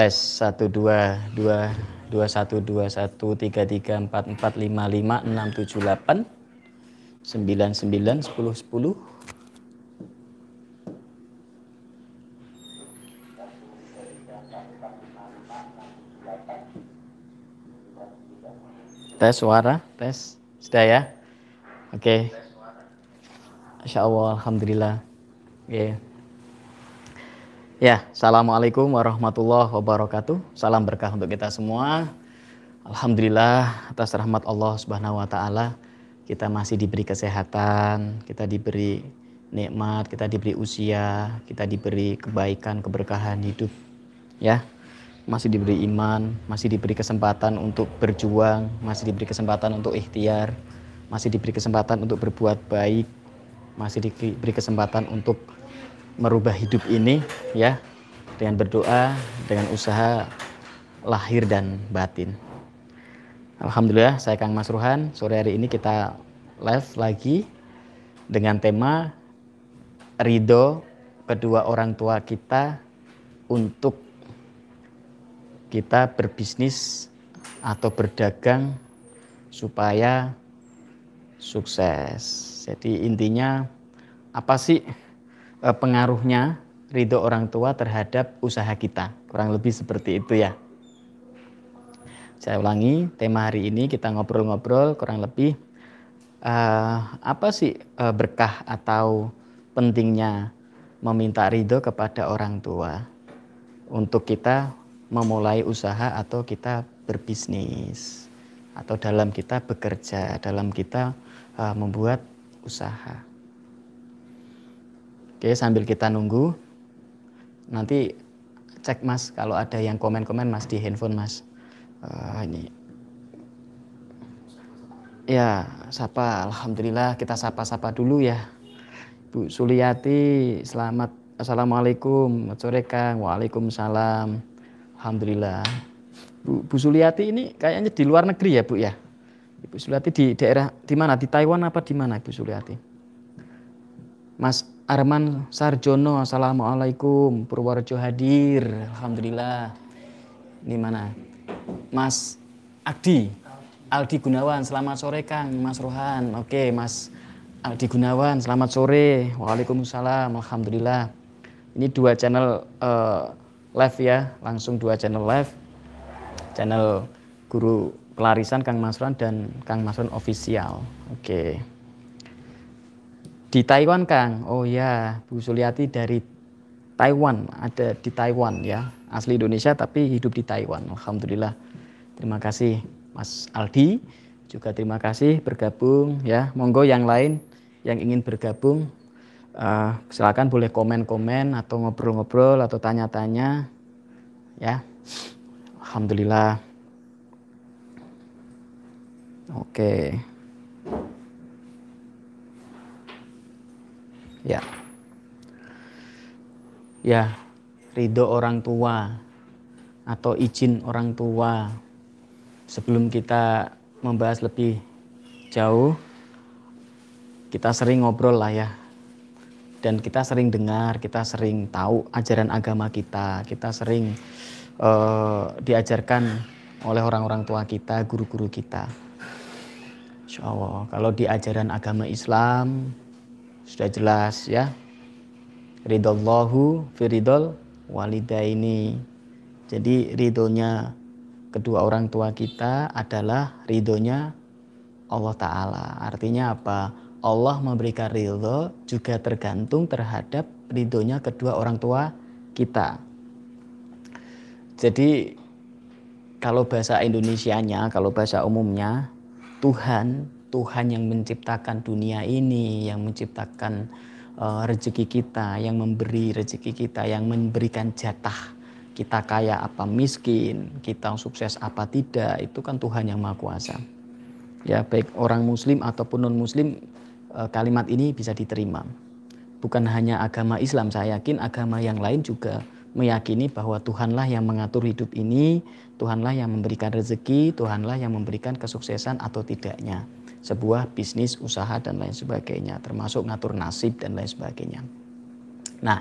tes 1 2 2 21 21 33 44 55 6 7 8 99 10 10 tes suara tes sudah ya oke okay. Insya Allah Alhamdulillah oke okay. Ya, Assalamualaikum warahmatullahi wabarakatuh. Salam berkah untuk kita semua. Alhamdulillah atas rahmat Allah Subhanahu wa taala kita masih diberi kesehatan, kita diberi nikmat, kita diberi usia, kita diberi kebaikan, keberkahan hidup. Ya. Masih diberi iman, masih diberi kesempatan untuk berjuang, masih diberi kesempatan untuk ikhtiar, masih diberi kesempatan untuk berbuat baik, masih diberi kesempatan untuk merubah hidup ini ya dengan berdoa, dengan usaha lahir dan batin. Alhamdulillah saya Kang Mas Ruhan. Sore hari ini kita live lagi dengan tema ridho kedua orang tua kita untuk kita berbisnis atau berdagang supaya sukses. Jadi intinya apa sih pengaruhnya ridho orang tua terhadap usaha kita. Kurang lebih seperti itu ya. Saya ulangi, tema hari ini kita ngobrol-ngobrol kurang lebih uh, apa sih uh, berkah atau pentingnya meminta ridho kepada orang tua untuk kita memulai usaha atau kita berbisnis atau dalam kita bekerja, dalam kita uh, membuat usaha. Oke, sambil kita nunggu, nanti cek mas kalau ada yang komen-komen mas di handphone mas. Uh, ini. Ya, sapa. Alhamdulillah kita sapa-sapa dulu ya. Bu Suliati, selamat. Assalamualaikum. Sore Kang. Waalaikumsalam. Alhamdulillah. Bu, Bu Suliati ini kayaknya di luar negeri ya Bu ya. Bu Suliati di daerah di mana? Di Taiwan apa di mana Bu Suliati? Mas Arman Sarjono, Assalamualaikum. Purworejo hadir, Alhamdulillah. Ini mana? Mas Adi, Aldi Gunawan, selamat sore Kang, Mas Rohan. Oke, Mas Aldi Gunawan, selamat sore. Waalaikumsalam, Alhamdulillah. Ini dua channel uh, live ya, langsung dua channel live. Channel Guru Pelarisan Kang Mas Rohan dan Kang Mas Rohan Official. Oke. Di Taiwan Kang, oh ya Bu Suliati dari Taiwan, ada di Taiwan ya, asli Indonesia tapi hidup di Taiwan. Alhamdulillah. Terima kasih Mas Aldi, juga terima kasih bergabung ya. Monggo yang lain yang ingin bergabung uh, silakan boleh komen-komen atau ngobrol-ngobrol atau tanya-tanya ya. Alhamdulillah. Oke. Okay. Ya. Ya, ridho orang tua atau izin orang tua. Sebelum kita membahas lebih jauh, kita sering ngobrol lah ya. Dan kita sering dengar, kita sering tahu ajaran agama kita, kita sering uh, diajarkan oleh orang-orang tua kita, guru-guru kita. Insya Allah, kalau di ajaran agama Islam, sudah jelas ya. Ridallahu firidol walidaini. Jadi ridhonya kedua orang tua kita adalah ridhonya Allah Ta'ala. Artinya apa? Allah memberikan ridho juga tergantung terhadap ridhonya kedua orang tua kita. Jadi kalau bahasa Indonesianya, kalau bahasa umumnya, Tuhan Tuhan yang menciptakan dunia ini, yang menciptakan uh, rezeki kita, yang memberi rezeki kita, yang memberikan jatah kita kaya apa miskin, kita sukses apa tidak, itu kan Tuhan yang Maha Kuasa. Ya, baik orang muslim ataupun non muslim uh, kalimat ini bisa diterima. Bukan hanya agama Islam, saya yakin agama yang lain juga meyakini bahwa Tuhanlah yang mengatur hidup ini, Tuhanlah yang memberikan rezeki, Tuhanlah yang memberikan kesuksesan atau tidaknya sebuah bisnis, usaha dan lain sebagainya, termasuk ngatur nasib dan lain sebagainya. Nah,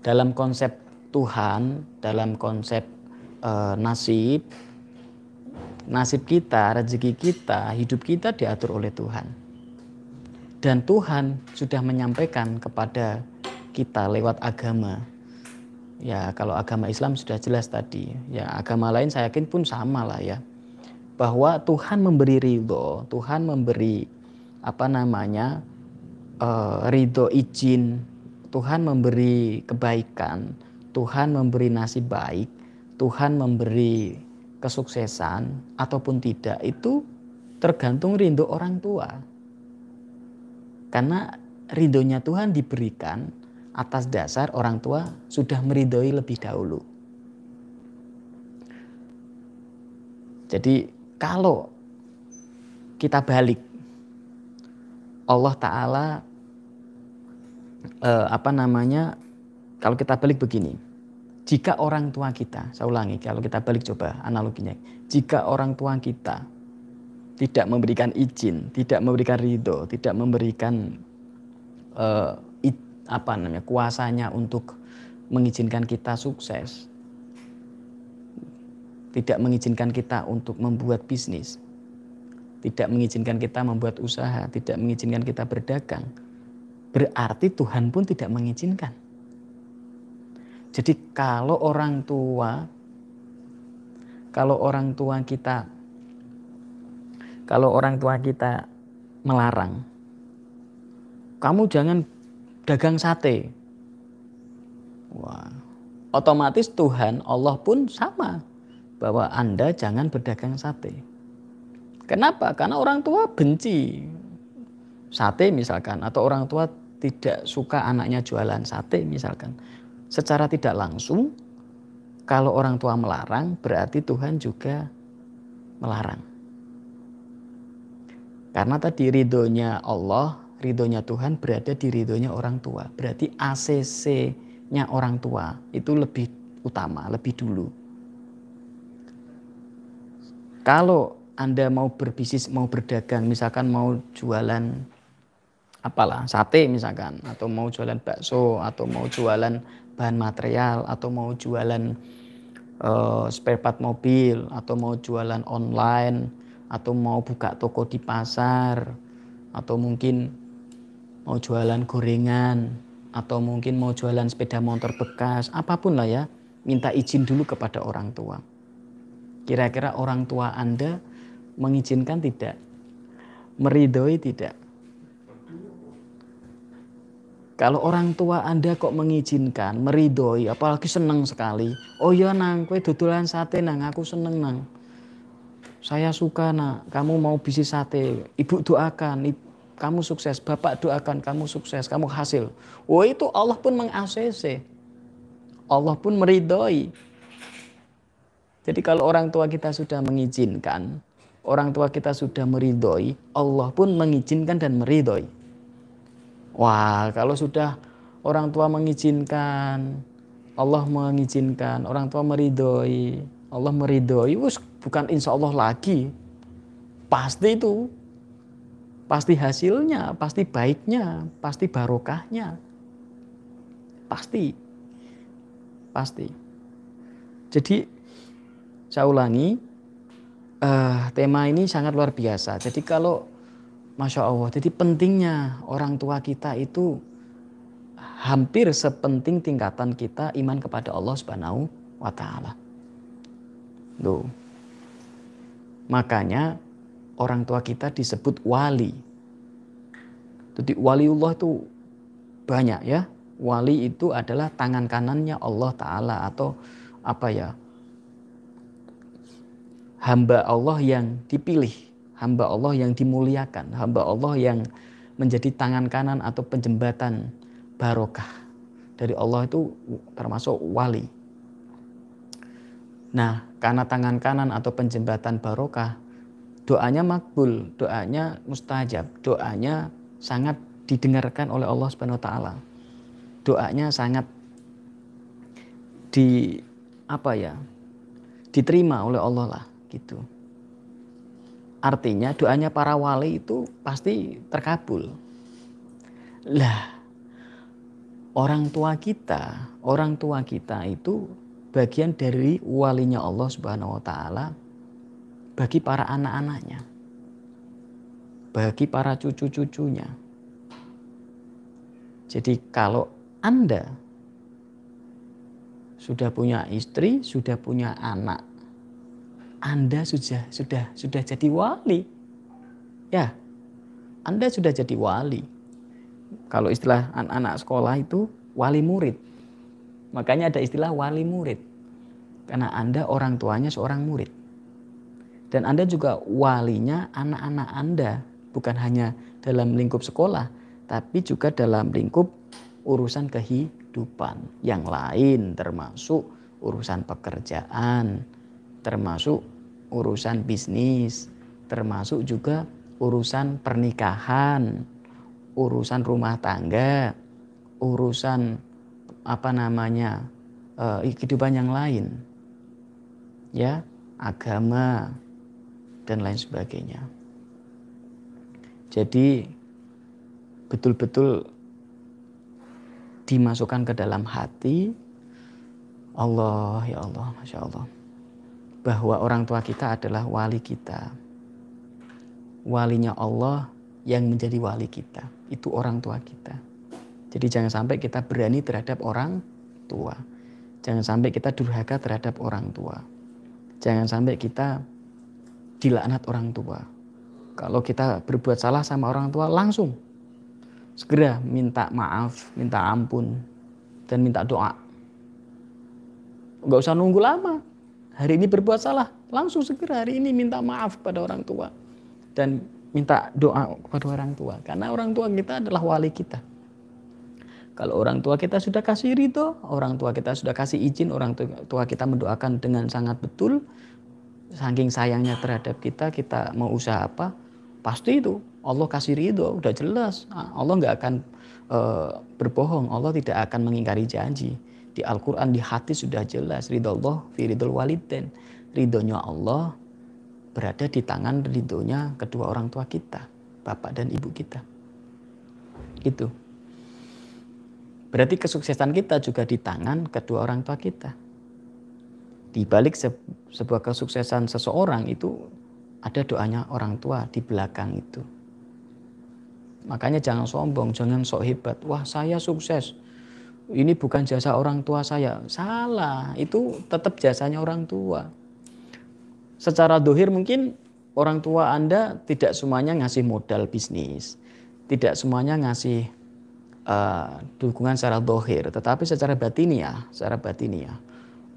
dalam konsep Tuhan dalam konsep e, nasib nasib kita, rezeki kita, hidup kita diatur oleh Tuhan. Dan Tuhan sudah menyampaikan kepada kita lewat agama. Ya, kalau agama Islam sudah jelas tadi. Ya, agama lain saya yakin pun sama lah ya. Bahwa Tuhan memberi ridho, Tuhan memberi apa namanya uh, ridho izin, Tuhan memberi kebaikan, Tuhan memberi nasib baik, Tuhan memberi kesuksesan ataupun tidak itu tergantung rindu orang tua. Karena ridhonya Tuhan diberikan atas dasar orang tua sudah meridhoi lebih dahulu. Jadi kalau kita balik Allah Ta'ala eh, apa namanya kalau kita balik begini jika orang tua kita, saya ulangi, kalau kita balik coba analoginya, jika orang tua kita tidak memberikan izin, tidak memberikan ridho, tidak memberikan it, apa namanya kuasanya untuk mengizinkan kita sukses, tidak mengizinkan kita untuk membuat bisnis, tidak mengizinkan kita membuat usaha, tidak mengizinkan kita berdagang, berarti Tuhan pun tidak mengizinkan. Jadi kalau orang tua kalau orang tua kita kalau orang tua kita melarang kamu jangan dagang sate. Wah, otomatis Tuhan Allah pun sama bahwa Anda jangan berdagang sate. Kenapa? Karena orang tua benci sate misalkan atau orang tua tidak suka anaknya jualan sate misalkan secara tidak langsung kalau orang tua melarang berarti Tuhan juga melarang. Karena tadi ridhonya Allah, ridhonya Tuhan berada di ridhonya orang tua. Berarti ACC-nya orang tua itu lebih utama, lebih dulu. Kalau Anda mau berbisnis, mau berdagang, misalkan mau jualan apalah sate misalkan atau mau jualan bakso atau mau jualan bahan material atau mau jualan uh, spare part mobil atau mau jualan online atau mau buka toko di pasar atau mungkin mau jualan gorengan atau mungkin mau jualan sepeda motor bekas apa pun lah ya minta izin dulu kepada orang tua kira-kira orang tua Anda mengizinkan tidak meridhoi tidak kalau orang tua Anda kok mengizinkan, meridhoi, apalagi senang sekali. Oh ya nang, kue dudulan sate nang, aku seneng nang. Saya suka nak, kamu mau bisnis sate. Ibu doakan, kamu sukses. Bapak doakan, kamu sukses, kamu hasil. Oh itu Allah pun meng Allah pun meridhoi. Jadi kalau orang tua kita sudah mengizinkan, orang tua kita sudah meridhoi, Allah pun mengizinkan dan meridhoi. Wah, kalau sudah orang tua mengizinkan, Allah mengizinkan, orang tua meridhoi, Allah meridhoi, wus bukan insya Allah lagi. Pasti itu. Pasti hasilnya, pasti baiknya, pasti barokahnya. Pasti. Pasti. Jadi saya ulangi, uh, tema ini sangat luar biasa. Jadi kalau Masya Allah. Jadi pentingnya orang tua kita itu hampir sepenting tingkatan kita iman kepada Allah Subhanahu wa taala. Tuh. Makanya orang tua kita disebut wali. Jadi waliullah itu banyak ya. Wali itu adalah tangan kanannya Allah taala atau apa ya? Hamba Allah yang dipilih hamba Allah yang dimuliakan, hamba Allah yang menjadi tangan kanan atau penjembatan barokah dari Allah itu termasuk wali. Nah, karena tangan kanan atau penjembatan barokah, doanya makbul, doanya mustajab, doanya sangat didengarkan oleh Allah Subhanahu wa taala. Doanya sangat di apa ya? diterima oleh Allah lah gitu. Artinya doanya para wali itu pasti terkabul. Lah, orang tua kita, orang tua kita itu bagian dari walinya Allah Subhanahu wa taala bagi para anak-anaknya. Bagi para cucu-cucunya. Jadi kalau Anda sudah punya istri, sudah punya anak, Anda sudah sudah sudah jadi wali. Ya. Anda sudah jadi wali. Kalau istilah anak-anak sekolah itu wali murid. Makanya ada istilah wali murid. Karena Anda orang tuanya seorang murid. Dan Anda juga walinya anak-anak Anda. Bukan hanya dalam lingkup sekolah. Tapi juga dalam lingkup urusan kehidupan. Yang lain termasuk urusan pekerjaan. Termasuk urusan bisnis. Termasuk juga urusan pernikahan. Urusan rumah tangga. Urusan apa namanya uh, kehidupan yang lain ya agama dan lain sebagainya jadi betul-betul dimasukkan ke dalam hati Allah ya Allah Masya Allah bahwa orang tua kita adalah wali kita walinya Allah yang menjadi wali kita itu orang tua kita jadi jangan sampai kita berani terhadap orang tua. Jangan sampai kita durhaka terhadap orang tua. Jangan sampai kita dilaknat orang tua. Kalau kita berbuat salah sama orang tua langsung segera minta maaf, minta ampun dan minta doa. Enggak usah nunggu lama. Hari ini berbuat salah, langsung segera hari ini minta maaf pada orang tua dan minta doa kepada orang tua karena orang tua kita adalah wali kita. Kalau orang tua kita sudah kasih ridho, orang tua kita sudah kasih izin, orang tua kita mendoakan dengan sangat betul, saking sayangnya terhadap kita, kita mau usaha apa, pasti itu Allah kasih ridho, udah jelas. Ah, Allah nggak akan uh, berbohong, Allah tidak akan mengingkari janji. Di Al-Quran, di hati sudah jelas, ridho Allah, fi ridho waliden. Ridhonya Allah berada di tangan ridhonya kedua orang tua kita, bapak dan ibu kita. Gitu. Berarti kesuksesan kita juga di tangan kedua orang tua kita. Di balik se sebuah kesuksesan seseorang itu ada doanya orang tua di belakang itu. Makanya jangan sombong, jangan sok hebat. Wah saya sukses. Ini bukan jasa orang tua saya. Salah, itu tetap jasanya orang tua. Secara dohir mungkin orang tua Anda tidak semuanya ngasih modal bisnis. Tidak semuanya ngasih uh, dukungan secara dohir, tetapi secara batiniah, secara batiniah,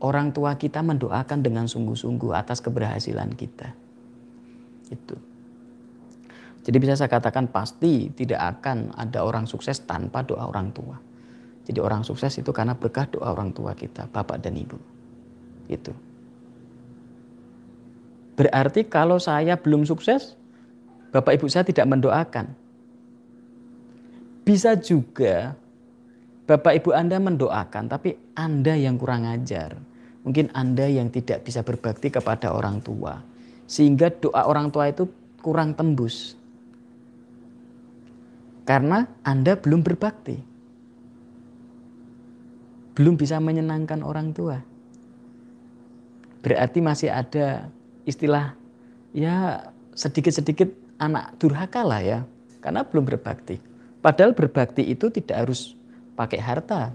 orang tua kita mendoakan dengan sungguh-sungguh atas keberhasilan kita. Itu. Jadi bisa saya katakan pasti tidak akan ada orang sukses tanpa doa orang tua. Jadi orang sukses itu karena berkah doa orang tua kita, bapak dan ibu. Itu. Berarti kalau saya belum sukses, bapak ibu saya tidak mendoakan. Bisa juga Bapak Ibu Anda mendoakan, tapi Anda yang kurang ajar. Mungkin Anda yang tidak bisa berbakti kepada orang tua. Sehingga doa orang tua itu kurang tembus. Karena Anda belum berbakti. Belum bisa menyenangkan orang tua. Berarti masih ada istilah ya sedikit-sedikit anak durhaka lah ya. Karena belum berbakti. Padahal berbakti itu tidak harus pakai harta.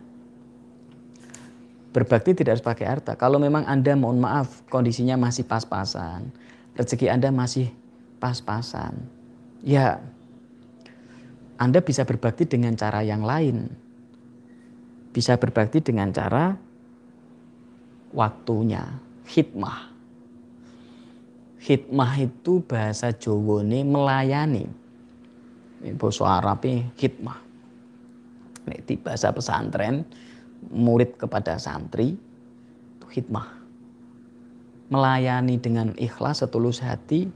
Berbakti tidak harus pakai harta. Kalau memang Anda mohon maaf kondisinya masih pas-pasan, rezeki Anda masih pas-pasan, ya Anda bisa berbakti dengan cara yang lain. Bisa berbakti dengan cara waktunya, hikmah. Hikmah itu bahasa Jawa ini melayani bahasa Arab hikmah. Nek di bahasa pesantren murid kepada santri itu hikmah. Melayani dengan ikhlas setulus hati.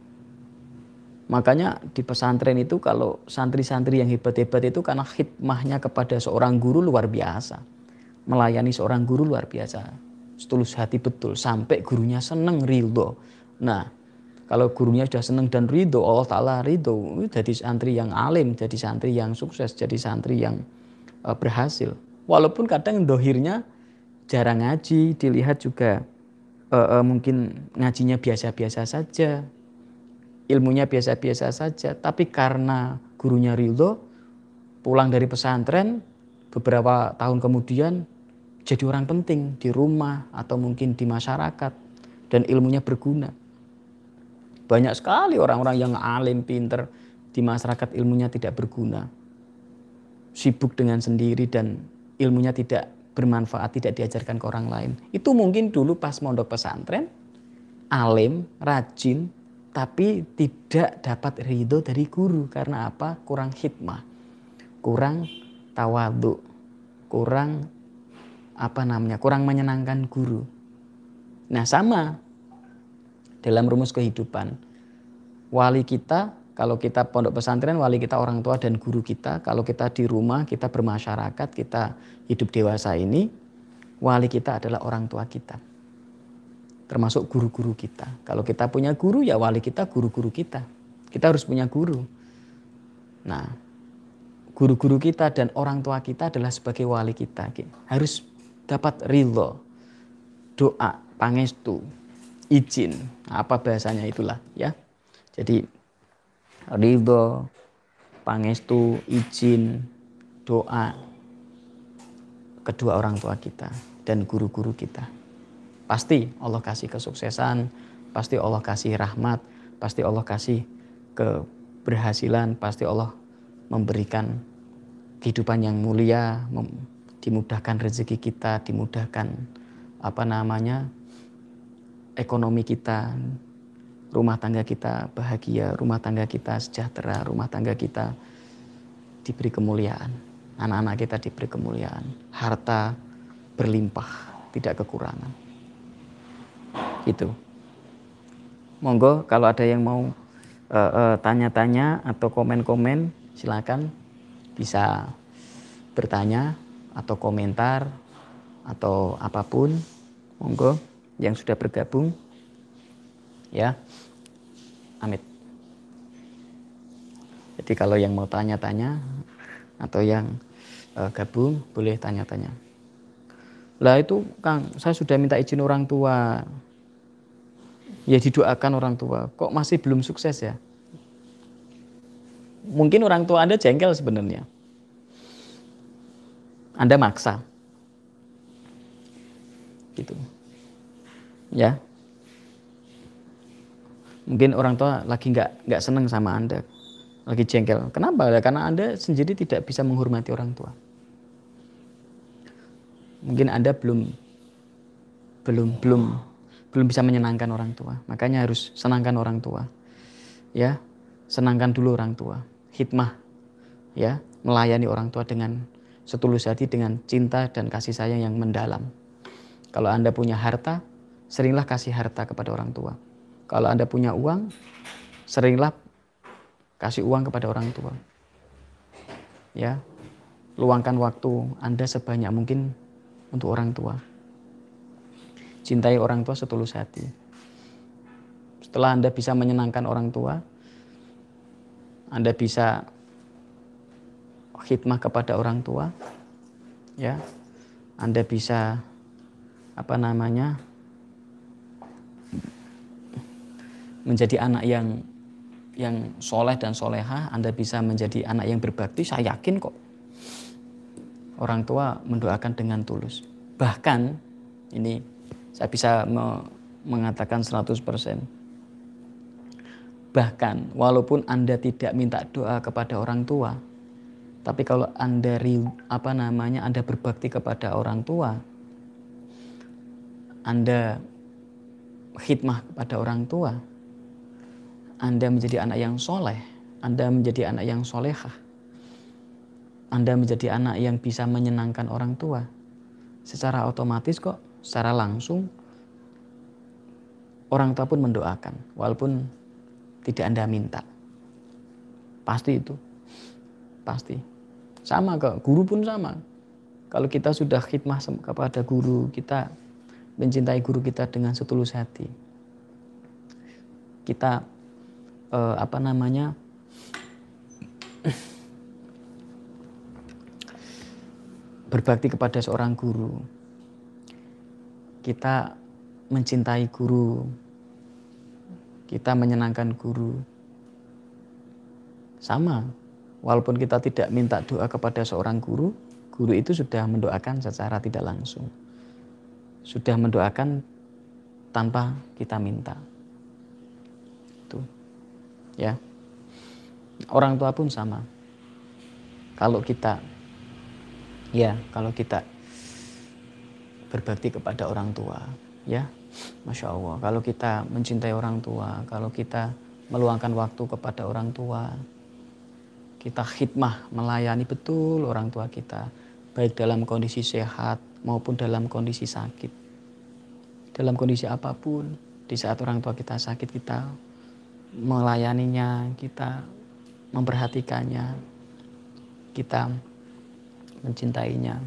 Makanya di pesantren itu kalau santri-santri yang hebat-hebat itu karena hikmahnya kepada seorang guru luar biasa. Melayani seorang guru luar biasa. Setulus hati betul sampai gurunya seneng rildo. Nah, kalau gurunya sudah senang dan ridho, Allah Ta'ala ridho, jadi santri yang alim, jadi santri yang sukses, jadi santri yang uh, berhasil. Walaupun kadang dohirnya jarang ngaji, dilihat juga uh, uh, mungkin ngajinya biasa-biasa saja, ilmunya biasa-biasa saja, tapi karena gurunya ridho, pulang dari pesantren beberapa tahun kemudian jadi orang penting di rumah atau mungkin di masyarakat dan ilmunya berguna. Banyak sekali orang-orang yang alim, pinter di masyarakat ilmunya tidak berguna. Sibuk dengan sendiri dan ilmunya tidak bermanfaat, tidak diajarkan ke orang lain. Itu mungkin dulu pas mondok pesantren, alim, rajin, tapi tidak dapat ridho dari guru. Karena apa? Kurang hikmah, kurang tawadu, kurang apa namanya, kurang menyenangkan guru. Nah sama dalam rumus kehidupan. Wali kita, kalau kita pondok pesantren, wali kita orang tua dan guru kita. Kalau kita di rumah, kita bermasyarakat, kita hidup dewasa ini, wali kita adalah orang tua kita. Termasuk guru-guru kita. Kalau kita punya guru, ya wali kita guru-guru kita. Kita harus punya guru. Nah, guru-guru kita dan orang tua kita adalah sebagai wali kita. Harus dapat ridho, doa, pangestu, izin. Apa bahasanya itulah ya. Jadi ridho, pangestu, izin, doa kedua orang tua kita dan guru-guru kita. Pasti Allah kasih kesuksesan, pasti Allah kasih rahmat, pasti Allah kasih keberhasilan, pasti Allah memberikan kehidupan yang mulia, dimudahkan rezeki kita, dimudahkan apa namanya ekonomi kita, rumah tangga kita bahagia, rumah tangga kita sejahtera, rumah tangga kita diberi kemuliaan, anak-anak kita diberi kemuliaan, harta berlimpah, tidak kekurangan. Itu. Monggo kalau ada yang mau tanya-tanya uh, uh, atau komen-komen silakan. Bisa bertanya atau komentar atau apa pun. Monggo yang sudah bergabung. Ya amit. Jadi kalau yang mau tanya-tanya atau yang uh, gabung boleh tanya-tanya. Lah itu Kang saya sudah minta izin orang tua ya didoakan orang tua kok masih belum sukses ya mungkin orang tua Anda jengkel sebenarnya anda maksa. Gitu. Ya. Mungkin orang tua lagi nggak nggak seneng sama Anda, lagi jengkel. Kenapa? Karena Anda sendiri tidak bisa menghormati orang tua. Mungkin Anda belum belum belum belum bisa menyenangkan orang tua. Makanya harus senangkan orang tua. Ya, senangkan dulu orang tua. Hikmah ya, melayani orang tua dengan setulus hati dengan cinta dan kasih sayang yang mendalam. Kalau Anda punya harta, seringlah kasih harta kepada orang tua. Kalau Anda punya uang, seringlah kasih uang kepada orang tua. Ya, luangkan waktu Anda sebanyak mungkin untuk orang tua. Cintai orang tua setulus hati. Setelah Anda bisa menyenangkan orang tua, Anda bisa khidmah kepada orang tua ya. Anda bisa apa namanya menjadi anak yang yang soleh dan soleha Anda bisa menjadi anak yang berbakti saya yakin kok. Orang tua mendoakan dengan tulus. Bahkan ini saya bisa me mengatakan 100% bahkan walaupun Anda tidak minta doa kepada orang tua tapi kalau Anda apa namanya Anda berbakti kepada orang tua, Anda khidmah kepada orang tua, Anda menjadi anak yang soleh, Anda menjadi anak yang solehah, Anda menjadi anak yang bisa menyenangkan orang tua. Secara otomatis kok, secara langsung orang tua pun mendoakan, walaupun tidak Anda minta. Pasti itu, pasti. Sama ke guru pun sama. Kalau kita sudah khidmah kepada guru, kita mencintai guru kita dengan setulus hati. Kita eh, apa namanya? berbakti kepada seorang guru. Kita mencintai guru. Kita menyenangkan guru. Sama, walaupun kita tidak minta doa kepada seorang guru, guru itu sudah mendoakan secara tidak langsung. Sudah mendoakan tanpa kita minta. Itu. Ya. Orang tua pun sama. Kalau kita ya, kalau kita berbakti kepada orang tua, ya, masya Allah. Kalau kita mencintai orang tua, kalau kita meluangkan waktu kepada orang tua, kita khidmah melayani betul orang tua kita, baik dalam kondisi sehat maupun dalam kondisi sakit. Dalam kondisi apa pun, di saat orang tua kita sakit, kita melayaninya, kita memperhatikannya, kita mencintainya.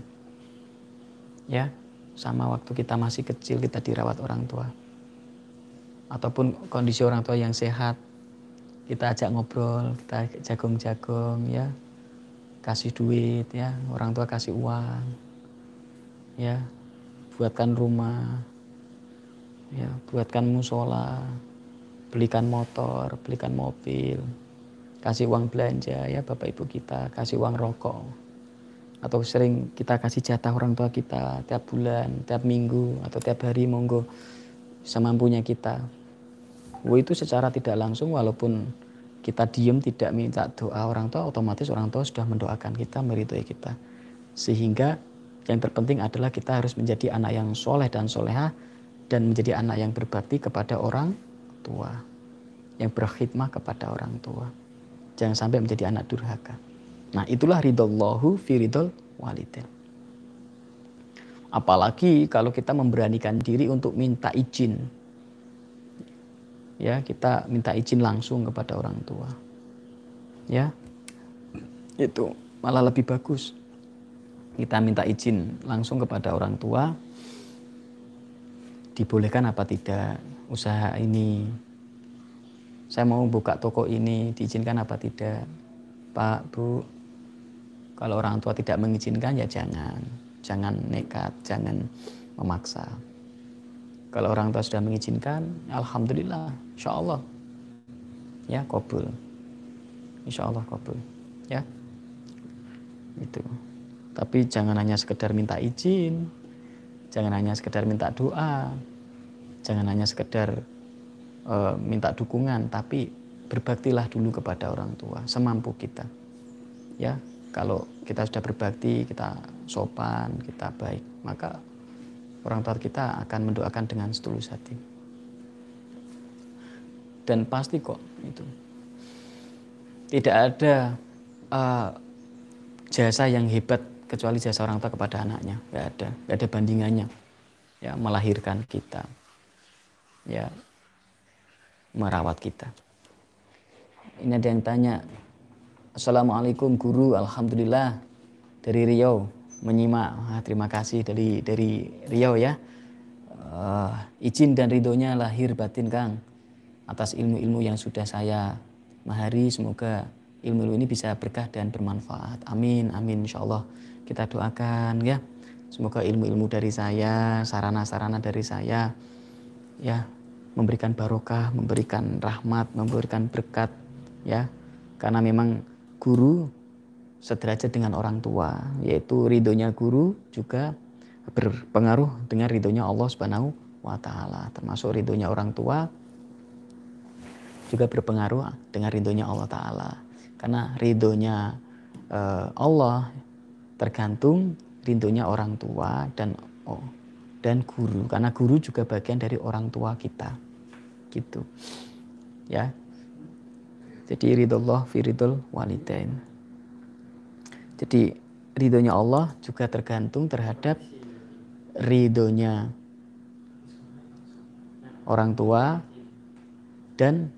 Ya, sama waktu kita masih kecil kita dirawat orang tua. Ataupun kondisi orang tua yang sehat, kita ajak ngobrol, kita jagung-jagung ya. Kasih duit ya, orang tua kasih uang. Ya, buatkan rumah. Ya, buatkan musola, belikan motor, belikan mobil, kasih uang belanja ya Bapak Ibu kita, kasih uang rokok. Atau sering kita kasih jatah orang tua kita tiap bulan, tiap minggu, atau tiap hari monggo semampunya kita. Wo itu secara tidak langsung walaupun kita diem tidak minta doa orang tua otomatis orang tua sudah mendoakan kita meridoi kita. Sehingga yang terpenting adalah kita harus menjadi anak yang soleh dan soleha dan menjadi anak yang berbakti kepada orang tua yang berkhidmah kepada orang tua. Jangan sampai menjadi anak durhaka nah itulah ridallahu fi ridol walidin apalagi kalau kita memberanikan diri untuk minta izin. Ya kita minta izin langsung kepada orang tua. Ya itu malah lebih bagus. Kita minta izin langsung kepada orang tua. Dibolehkan apa tidak? Usaha ini. Saya mau buka toko ini diizinkan apa tidak? Pak bu kalau orang tua tidak mengizinkan ya jangan. Jangan nekat jangan memaksa. Kalau orang tua sudah mengizinkan, alhamdulillah, insya Allah, ya kabul, insya Allah kabul, ya. Itu. Tapi jangan hanya sekedar minta izin, jangan hanya sekedar minta doa, jangan hanya sekedar uh, minta dukungan, tapi berbaktilah dulu kepada orang tua semampu kita. Ya, kalau kita sudah berbakti, kita sopan, kita baik, maka orang tua kita akan mendoakan dengan setulus hati. Dan pasti kok itu. Tidak ada uh, jasa yang hebat kecuali jasa orang tua kepada anaknya. Gak ada, gak ada bandingannya. Ya, melahirkan kita. Ya, merawat kita. Ini ada yang tanya, Assalamualaikum guru, Alhamdulillah dari Riau menyimak. Ah, terima kasih dari dari Riau ya. Uh, izin dan ridhonya lahir batin Kang atas ilmu-ilmu yang sudah saya mahari. Semoga ilmu-ilmu ini bisa berkah dan bermanfaat. Amin, amin insya Allah. Kita doakan ya. Semoga ilmu-ilmu dari saya, sarana-sarana dari saya ya memberikan barokah, memberikan rahmat, memberikan berkat ya. Karena memang guru sederajat dengan orang tua, yaitu ridhonya guru juga berpengaruh dengan ridhonya Allah Subhanahu wa taala, termasuk ridhonya orang tua juga berpengaruh dengan ridhonya Allah taala. Karena ridhonya uh, Allah tergantung ridhonya orang tua dan oh, dan guru karena guru juga bagian dari orang tua kita. Gitu. Ya. Jadi ridho Allah fi ridhol walidain. Jadi ridhonya Allah juga tergantung terhadap ridhonya orang tua dan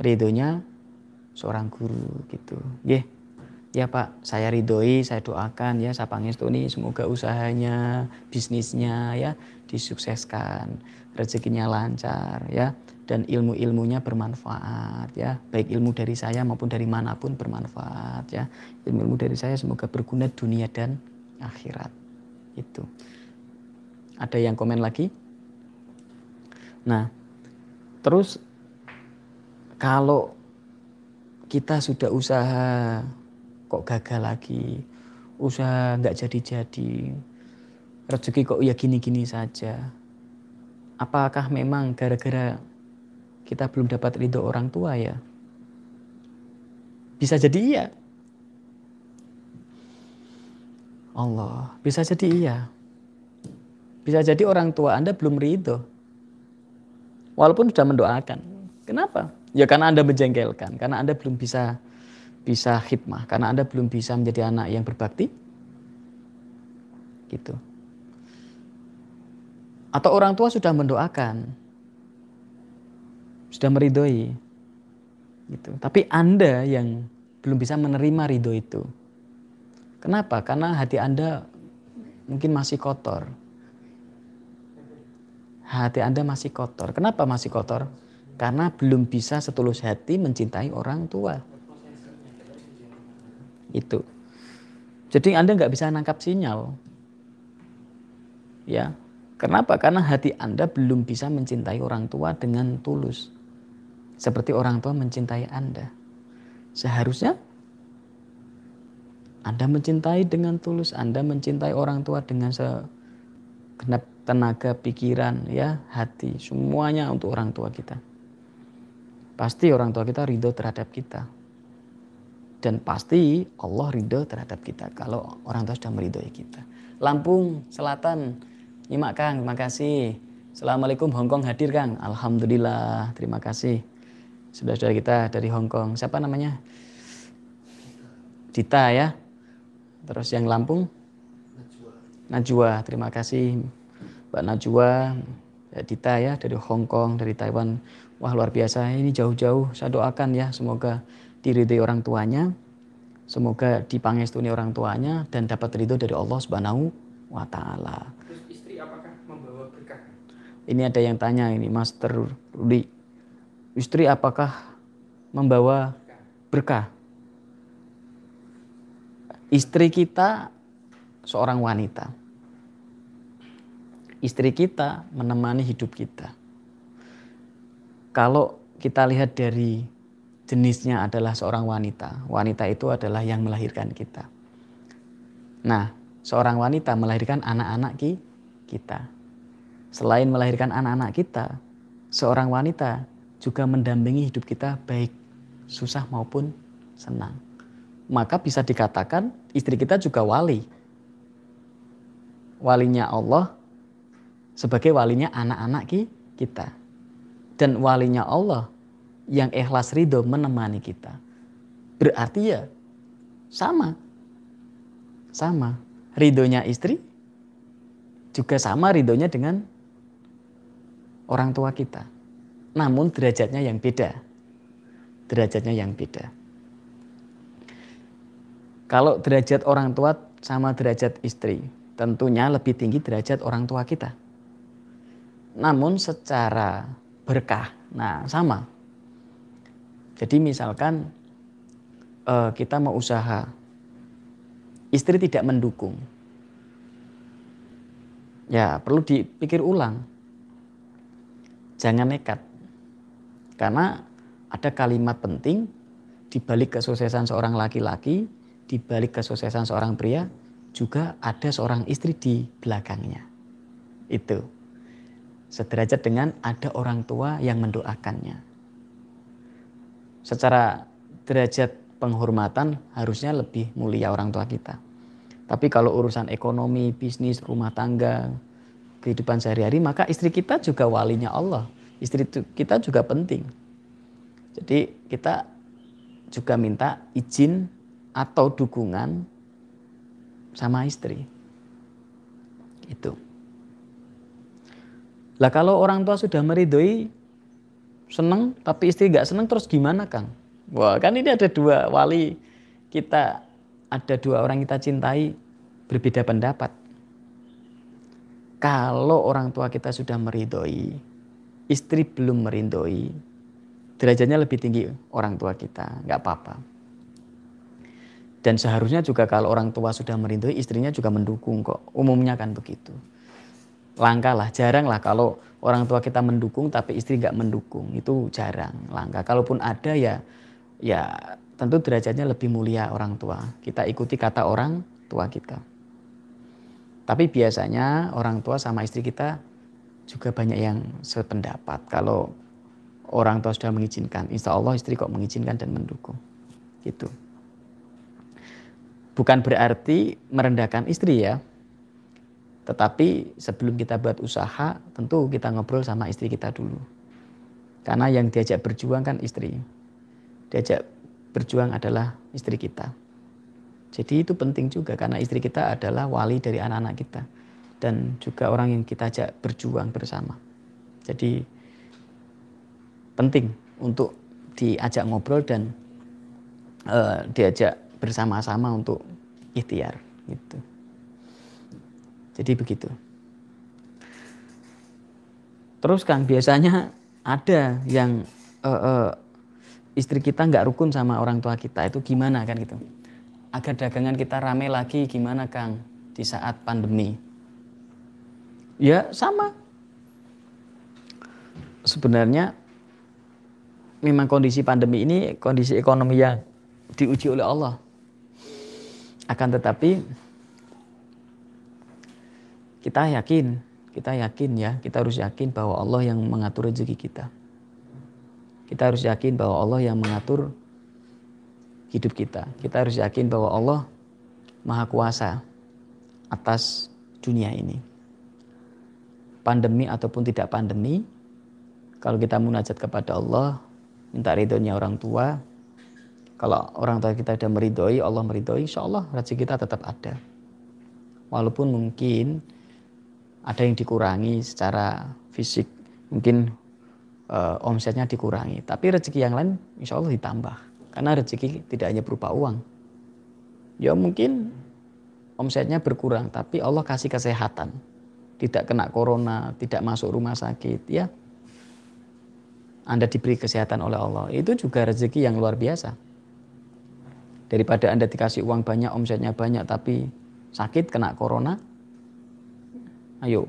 ridhonya seorang guru gitu. Yeah. Ya Pak, saya ridhoi, saya doakan ya saya pangestuni semoga usahanya, bisnisnya ya disukseskan, rezekinya lancar ya dan ilmu-ilmunya bermanfaat ya baik ilmu dari saya maupun dari mana pun bermanfaat ya ilmu-ilmu dari saya semoga berguna dunia dan akhirat. Itu. Ada yang komen lagi? Nah, terus kalau kita sudah usaha kok gagal lagi, usaha nggak jadi-jadi, rezeki kok ya gini-gini saja. Apakah memang gara-gara kita belum dapat ridho orang tua ya? Bisa jadi iya. Allah, bisa jadi iya. Bisa jadi orang tua Anda belum ridho. Walaupun sudah mendoakan. Kenapa? Ya karena Anda menjengkelkan, karena Anda belum bisa bisa hikmah, karena Anda belum bisa menjadi anak yang berbakti. Gitu. Atau orang tua sudah mendoakan, sudah meridhoi. Gitu. Tapi Anda yang belum bisa menerima ridho itu. Kenapa? Karena hati Anda mungkin masih kotor. Hati Anda masih kotor. Kenapa masih kotor? Karena belum bisa setulus hati mencintai orang tua. Itu. Jadi Anda nggak bisa nangkap sinyal. Ya. Kenapa? Karena hati Anda belum bisa mencintai orang tua dengan tulus. Seperti orang tua mencintai Anda. Seharusnya Anda mencintai dengan tulus, Anda mencintai orang tua dengan segenap tenaga, pikiran, ya, hati, semuanya untuk orang tua kita. Pasti orang tua kita ridho terhadap kita. Dan pasti Allah ridho terhadap kita kalau orang tua sudah meridhoi kita. Lampung Selatan, nyimak Kang, terima kasih. Assalamualaikum Hongkong hadir Kang. Alhamdulillah, terima kasih. Saudara-saudara kita dari Hongkong. Siapa namanya? Dita ya. Terus yang Lampung? Najwa. Najwa, terima kasih Mbak Najwa, ya, Dita ya dari Hong Kong, dari Taiwan. Wah luar biasa, ini jauh-jauh saya doakan ya semoga diridhoi orang tuanya, semoga dipangestuni orang tuanya dan dapat ridho dari Allah Subhanahu wa taala. Terus istri apakah membawa berkah? Ini ada yang tanya ini Master Rudi. Istri apakah membawa berkah? Istri kita seorang wanita istri kita menemani hidup kita. Kalau kita lihat dari jenisnya adalah seorang wanita, wanita itu adalah yang melahirkan kita. Nah, seorang wanita melahirkan anak-anak kita. Selain melahirkan anak-anak kita, seorang wanita juga mendampingi hidup kita baik susah maupun senang. Maka bisa dikatakan istri kita juga wali. Walinya Allah sebagai walinya anak-anak kita. Dan walinya Allah yang ikhlas ridho menemani kita. Berarti ya sama. Sama. Ridhonya istri juga sama ridhonya dengan orang tua kita. Namun derajatnya yang beda. Derajatnya yang beda. Kalau derajat orang tua sama derajat istri, tentunya lebih tinggi derajat orang tua kita namun secara berkah. Nah, sama. Jadi misalkan uh, kita mau usaha, istri tidak mendukung. Ya, perlu dipikir ulang. Jangan nekat. Karena ada kalimat penting di balik kesuksesan seorang laki-laki, di balik kesuksesan seorang pria, juga ada seorang istri di belakangnya. Itu sederajat dengan ada orang tua yang mendoakannya. Secara derajat penghormatan harusnya lebih mulia orang tua kita. Tapi kalau urusan ekonomi, bisnis, rumah tangga, kehidupan sehari-hari, maka istri kita juga walinya Allah. Istri kita juga penting. Jadi kita juga minta izin atau dukungan sama istri. Itu. Lah kalau orang tua sudah meridhoi seneng tapi istri nggak seneng terus gimana Kang? Wah kan ini ada dua wali kita ada dua orang kita cintai berbeda pendapat. Kalau orang tua kita sudah meridhoi, istri belum meridhoi, derajatnya lebih tinggi orang tua kita, nggak apa-apa. Dan seharusnya juga kalau orang tua sudah merindui, istrinya juga mendukung kok. Umumnya kan begitu. Langka lah, jarang lah kalau orang tua kita mendukung tapi istri nggak mendukung. Itu jarang, langka. Kalaupun ada ya, ya tentu derajatnya lebih mulia orang tua. Kita ikuti kata orang tua kita. Tapi biasanya orang tua sama istri kita juga banyak yang sependapat. Kalau orang tua sudah mengizinkan, insya Allah istri kok mengizinkan dan mendukung. Gitu. Bukan berarti merendahkan istri ya. Tetapi sebelum kita buat usaha, tentu kita ngobrol sama istri kita dulu. Karena yang diajak berjuang kan istri. Diajak berjuang adalah istri kita. Jadi itu penting juga karena istri kita adalah wali dari anak-anak kita dan juga orang yang kita ajak berjuang bersama. Jadi penting untuk diajak ngobrol dan uh, diajak bersama-sama untuk ikhtiar gitu. Jadi begitu. Terus kan biasanya ada yang uh, uh, istri kita nggak rukun sama orang tua kita itu gimana kan gitu. Agar dagangan kita rame lagi gimana Kang di saat pandemi. Ya sama. Sebenarnya memang kondisi pandemi ini kondisi ekonomi yang diuji oleh Allah. Akan tetapi kita yakin, kita yakin ya, kita harus yakin bahwa Allah yang mengatur rezeki kita. Kita harus yakin bahwa Allah yang mengatur hidup kita. Kita harus yakin bahwa Allah Maha Kuasa atas dunia ini. Pandemi ataupun tidak pandemi, kalau kita munajat kepada Allah, minta ridhonya orang tua, kalau orang tua kita sudah meridhoi, Allah meridhoi, insya Allah rezeki kita tetap ada. Walaupun mungkin ada yang dikurangi secara fisik, mungkin uh, omsetnya dikurangi, tapi rezeki yang lain insya Allah ditambah. Karena rezeki tidak hanya berupa uang. Ya mungkin omsetnya berkurang, tapi Allah kasih kesehatan. Tidak kena corona, tidak masuk rumah sakit, ya. Anda diberi kesehatan oleh Allah, itu juga rezeki yang luar biasa daripada Anda dikasih uang banyak, omsetnya banyak, tapi sakit, kena corona, ayo,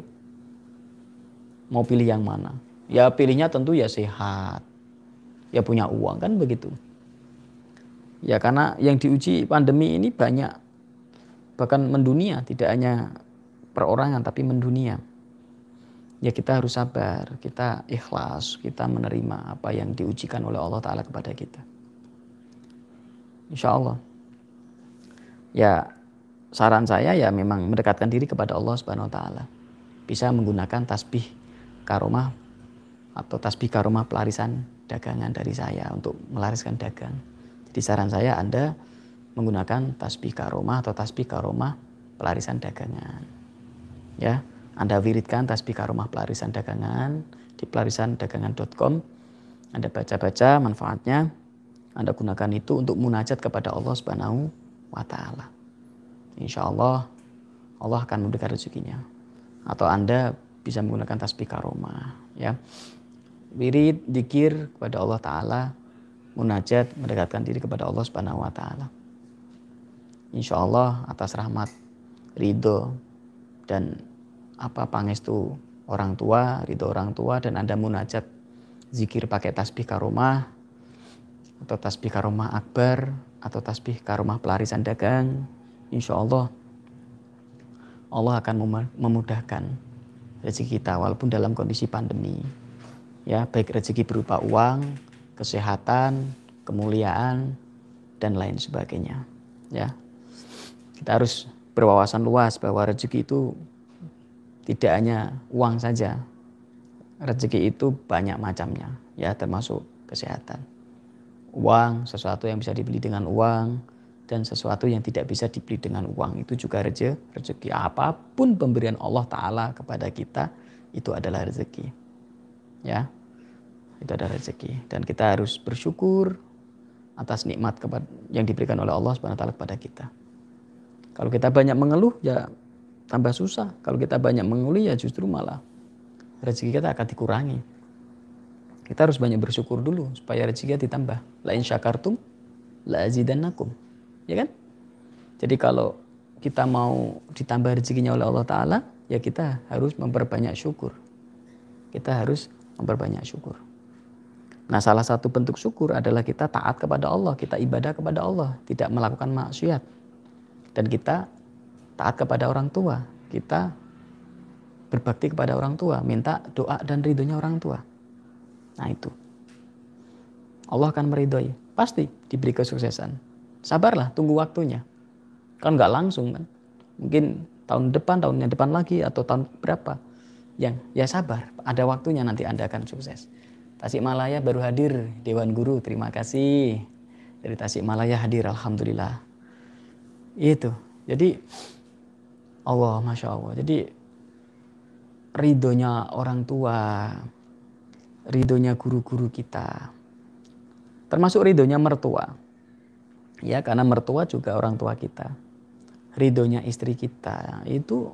mau pilih yang mana? Ya pilihnya tentu ya sehat, ya punya uang, kan begitu. Ya karena yang diuji pandemi ini banyak, bahkan mendunia, tidak hanya perorangan, tapi mendunia. Ya kita harus sabar, kita ikhlas, kita menerima apa yang diujikan oleh Allah Ta'ala kepada kita. Insya Allah. Ya saran saya ya memang mendekatkan diri kepada Allah Subhanahu Wa Taala. Bisa menggunakan tasbih karomah atau tasbih karomah pelarisan dagangan dari saya untuk melariskan dagang. Jadi saran saya Anda menggunakan tasbih karomah atau tasbih karomah pelarisan dagangan. Ya, Anda wiridkan tasbih karomah pelarisan dagangan di pelarisandagangan.com. Anda baca-baca manfaatnya, anda gunakan itu untuk munajat kepada Allah Subhanahu wa taala. Insya Allah Allah akan memberikan rezekinya. Atau Anda bisa menggunakan tasbih karoma ya. Wirid, dikir kepada Allah Ta'ala, munajat, mendekatkan diri kepada Allah Subhanahu wa Ta'ala. Insya Allah atas rahmat, ridho, dan apa pangestu orang tua, ridho orang tua, dan Anda munajat, zikir pakai tasbih karomah, atau tasbih karomah akbar atau tasbih karomah pelarisan dagang insya Allah Allah akan memudahkan rezeki kita walaupun dalam kondisi pandemi. Ya baik rezeki berupa uang kesehatan kemuliaan dan lain sebagainya. Ya kita harus berwawasan luas bahwa rezeki itu tidak hanya uang saja. Rezeki itu banyak macamnya ya termasuk kesehatan. Uang, sesuatu yang bisa dibeli dengan uang, dan sesuatu yang tidak bisa dibeli dengan uang. Itu juga rezeki. rezeki. Apa pun pemberian Allah Ta'ala kepada kita, itu adalah rezeki. Ya, itu adalah rezeki. Dan kita harus bersyukur atas nikmat yang diberikan oleh Allah Subhanahu Taala kepada kita. Kalau kita banyak mengeluh, ya tambah susah. Kalau kita banyak mengeluh, ya justru malah rezeki kita akan dikurangi. Kita harus banyak bersyukur dulu supaya rezeki ditambah. Lain syakartum la azidannakum. Ya kan? Jadi kalau kita mau ditambah rezekinya oleh Allah Ta'ala, ya kita harus memperbanyak syukur. Kita harus memperbanyak syukur. Nah salah satu bentuk syukur adalah kita taat kepada Allah, kita ibadah kepada Allah, tidak melakukan maksiat. Dan kita taat kepada orang tua, kita berbakti kepada orang tua, minta doa dan ridhonya orang tua. Nah itu. Allah akan meridhoi, pasti diberi kesuksesan. Sabarlah, tunggu waktunya. Kan nggak langsung kan. Mungkin tahun depan, tahun yang depan lagi atau tahun berapa. Yang ya sabar, ada waktunya nanti Anda akan sukses. Tasikmalaya baru hadir Dewan Guru. Terima kasih. Dari Tasikmalaya hadir alhamdulillah. Itu. Jadi Allah Masya Allah. Jadi ridhonya orang tua, ridhonya guru-guru kita. Termasuk ridhonya mertua. Ya karena mertua juga orang tua kita. Ridhonya istri kita itu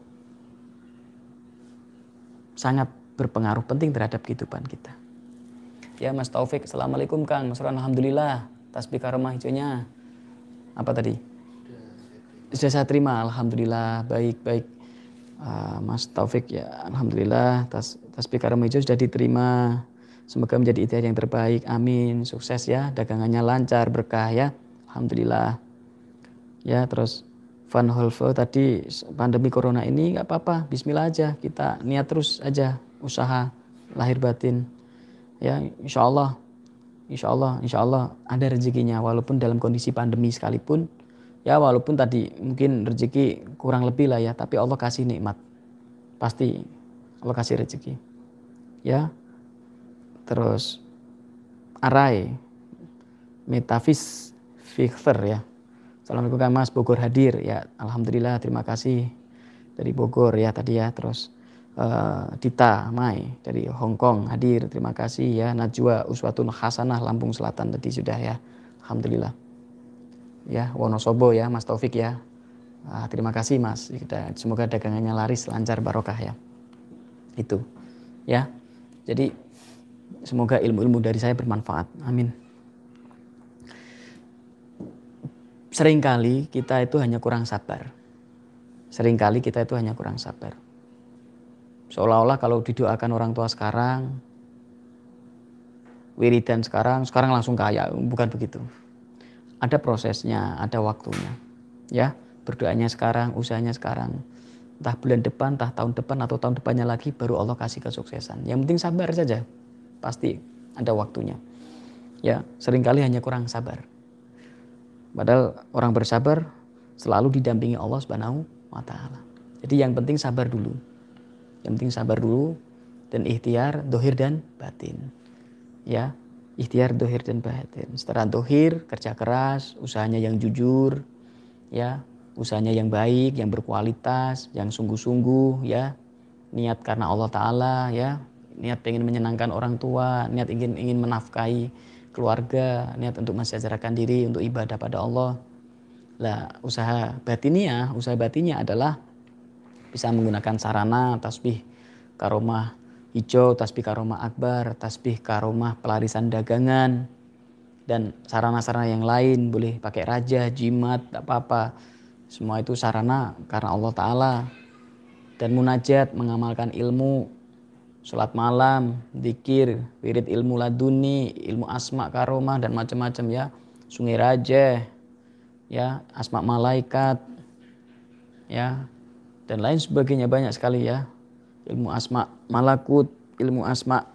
sangat berpengaruh penting terhadap kehidupan kita. Ya Mas Taufik, Assalamualaikum Kang. Mas Alhamdulillah. Tasbih karomah hijaunya. Apa tadi? Sudah saya terima, Alhamdulillah. Baik, baik. Uh, Mas Taufik ya Alhamdulillah. Tas, tasbih karomah hijau sudah diterima. Semoga menjadi ide yang terbaik. Amin. Sukses ya. Dagangannya lancar, berkah ya. Alhamdulillah. Ya terus Van Holve tadi pandemi corona ini nggak apa-apa. Bismillah aja. Kita niat terus aja usaha lahir batin ya insya Allah insya Allah insya Allah ada rezekinya walaupun dalam kondisi pandemi sekalipun ya walaupun tadi mungkin rezeki kurang lebih lah ya tapi Allah kasih nikmat pasti Allah kasih rezeki ya terus arai metafis Victor ya Assalamualaikum Kang Mas Bogor hadir ya Alhamdulillah terima kasih dari Bogor ya tadi ya terus uh, Dita Mai dari Hong Kong hadir. Terima kasih ya. Najwa Uswatun Hasanah Lampung Selatan tadi sudah ya. Alhamdulillah. Ya, Wonosobo ya, Mas Taufik ya. Uh, terima kasih Mas. Semoga dagangannya laris, lancar, barokah ya. Itu. Ya. Jadi semoga ilmu-ilmu dari saya bermanfaat. Amin. Seringkali kita itu hanya kurang sabar. Seringkali kita itu hanya kurang sabar Seolah-olah kalau didoakan orang tua sekarang, wiridan sekarang, sekarang langsung kaya. Bukan begitu. Ada prosesnya, ada waktunya. Ya, berdoanya sekarang, usahanya sekarang. Entah bulan depan, entah tahun depan atau tahun depannya lagi baru Allah kasih kesuksesan. Yang penting sabar saja. Pasti ada waktunya. Ya, sering kali hanya kurang sabar. Padahal orang bersabar selalu didampingi Allah Subhanahu wa taala. Jadi yang penting sabar dulu. Yang penting sabar dulu dan ikhtiar dohir dan batin. Ya, ikhtiar dohir dan batin. Setelah dohir kerja keras, usahanya yang jujur, ya, usahanya yang baik, yang berkualitas, yang sungguh-sungguh, ya, niat karena Allah Taala, ya, niat pengen menyenangkan orang tua, niat ingin ingin menafkahi keluarga, niat untuk mensejajarkan diri untuk ibadah pada Allah. Lah, usaha batinnya, usaha batinnya adalah bisa menggunakan sarana tasbih karomah hijau, tasbih karomah akbar, tasbih karomah pelarisan dagangan, dan sarana-sarana yang lain boleh pakai raja, jimat, tak apa-apa. Semua itu sarana karena Allah Ta'ala. Dan munajat, mengamalkan ilmu, sholat malam, dikir, wirid ilmu laduni, ilmu asma karomah dan macam-macam ya. Sungai raja, ya, asma malaikat, ya, dan lain sebagainya banyak sekali ya. Ilmu asma malakut ilmu asma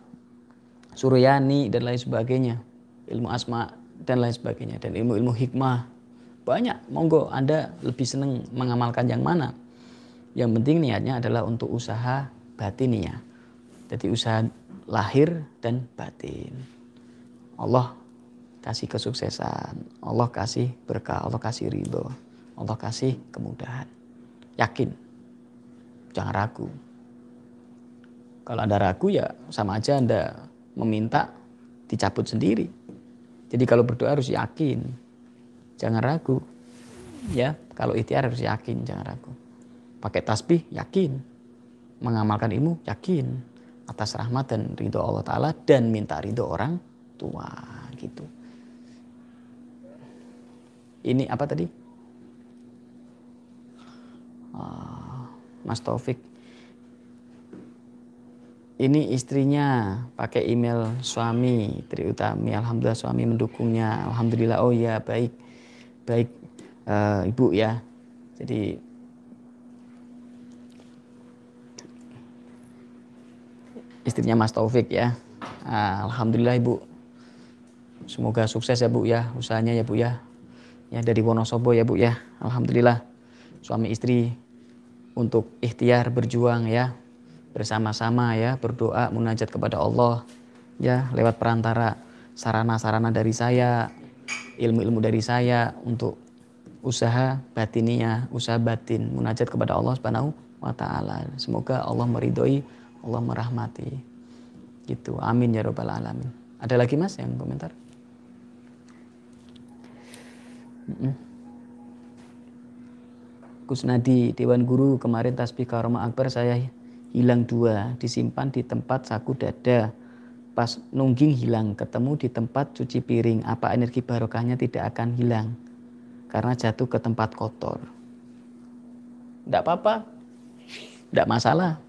suryani dan lain sebagainya. Ilmu asma dan lain sebagainya. Dan ilmu-ilmu hikmah. Banyak. Monggo anda lebih senang mengamalkan yang mana? Yang penting niatnya adalah untuk usaha batin ya jadi usaha lahir dan batin Allah kasih kesuksesan Allah kasih berkah Allah kasih ridho Allah kasih kemudahan yakin jangan ragu. Kalau Anda ragu ya sama aja Anda meminta dicabut sendiri. Jadi kalau berdoa harus yakin. Jangan ragu. Ya, kalau ikhtiar harus yakin, jangan ragu. Pakai tasbih yakin. Mengamalkan ilmu yakin atas rahmat dan ridho Allah Ta'ala dan minta ridho orang tua gitu. Ini apa tadi? uh, Mas Taufik. Ini istrinya pakai email suami Tri Utami alhamdulillah suami mendukungnya. Alhamdulillah oh ya baik. Baik uh, ibu ya. Jadi istrinya Mas Taufik ya. Uh, alhamdulillah ibu. Semoga sukses ya bu ya usahanya ya bu ya. Ya dari Wonosobo ya bu ya. Alhamdulillah suami istri untuk ikhtiar berjuang ya. Bersama-sama ya berdoa munajat kepada Allah ya lewat perantara sarana-sarana dari saya ilmu-ilmu dari saya untuk usaha batininya usaha batin munajat kepada Allah Subhanahu wa taala. Semoga Allah meridhoi Allah merahmati. Gitu. Amin ya robbal alamin. Ada lagi mas yang komentar? Kusnadi Dewan Guru kemarin tasbih karoma akbar saya hilang dua, disimpan di tempat saku dada. Pas nungging hilang, ketemu di tempat cuci piring, apa energi barokahnya tidak akan hilang. Karena jatuh ke tempat kotor. Tidak apa-apa, tidak masalah.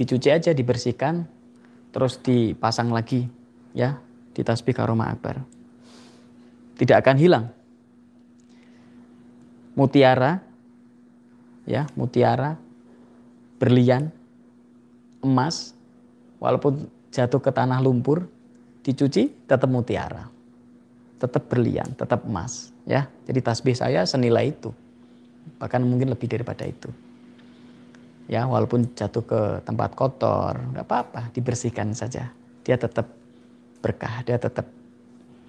Dicuci aja, dibersihkan, terus dipasang lagi ya di tasbih karoma akbar. Tidak akan hilang. Mutiara, ya mutiara berlian, emas, walaupun jatuh ke tanah lumpur, dicuci tetap mutiara, tetap berlian, tetap emas. Ya, jadi tasbih saya senilai itu, bahkan mungkin lebih daripada itu. Ya, walaupun jatuh ke tempat kotor, nggak apa-apa, dibersihkan saja. Dia tetap berkah, dia tetap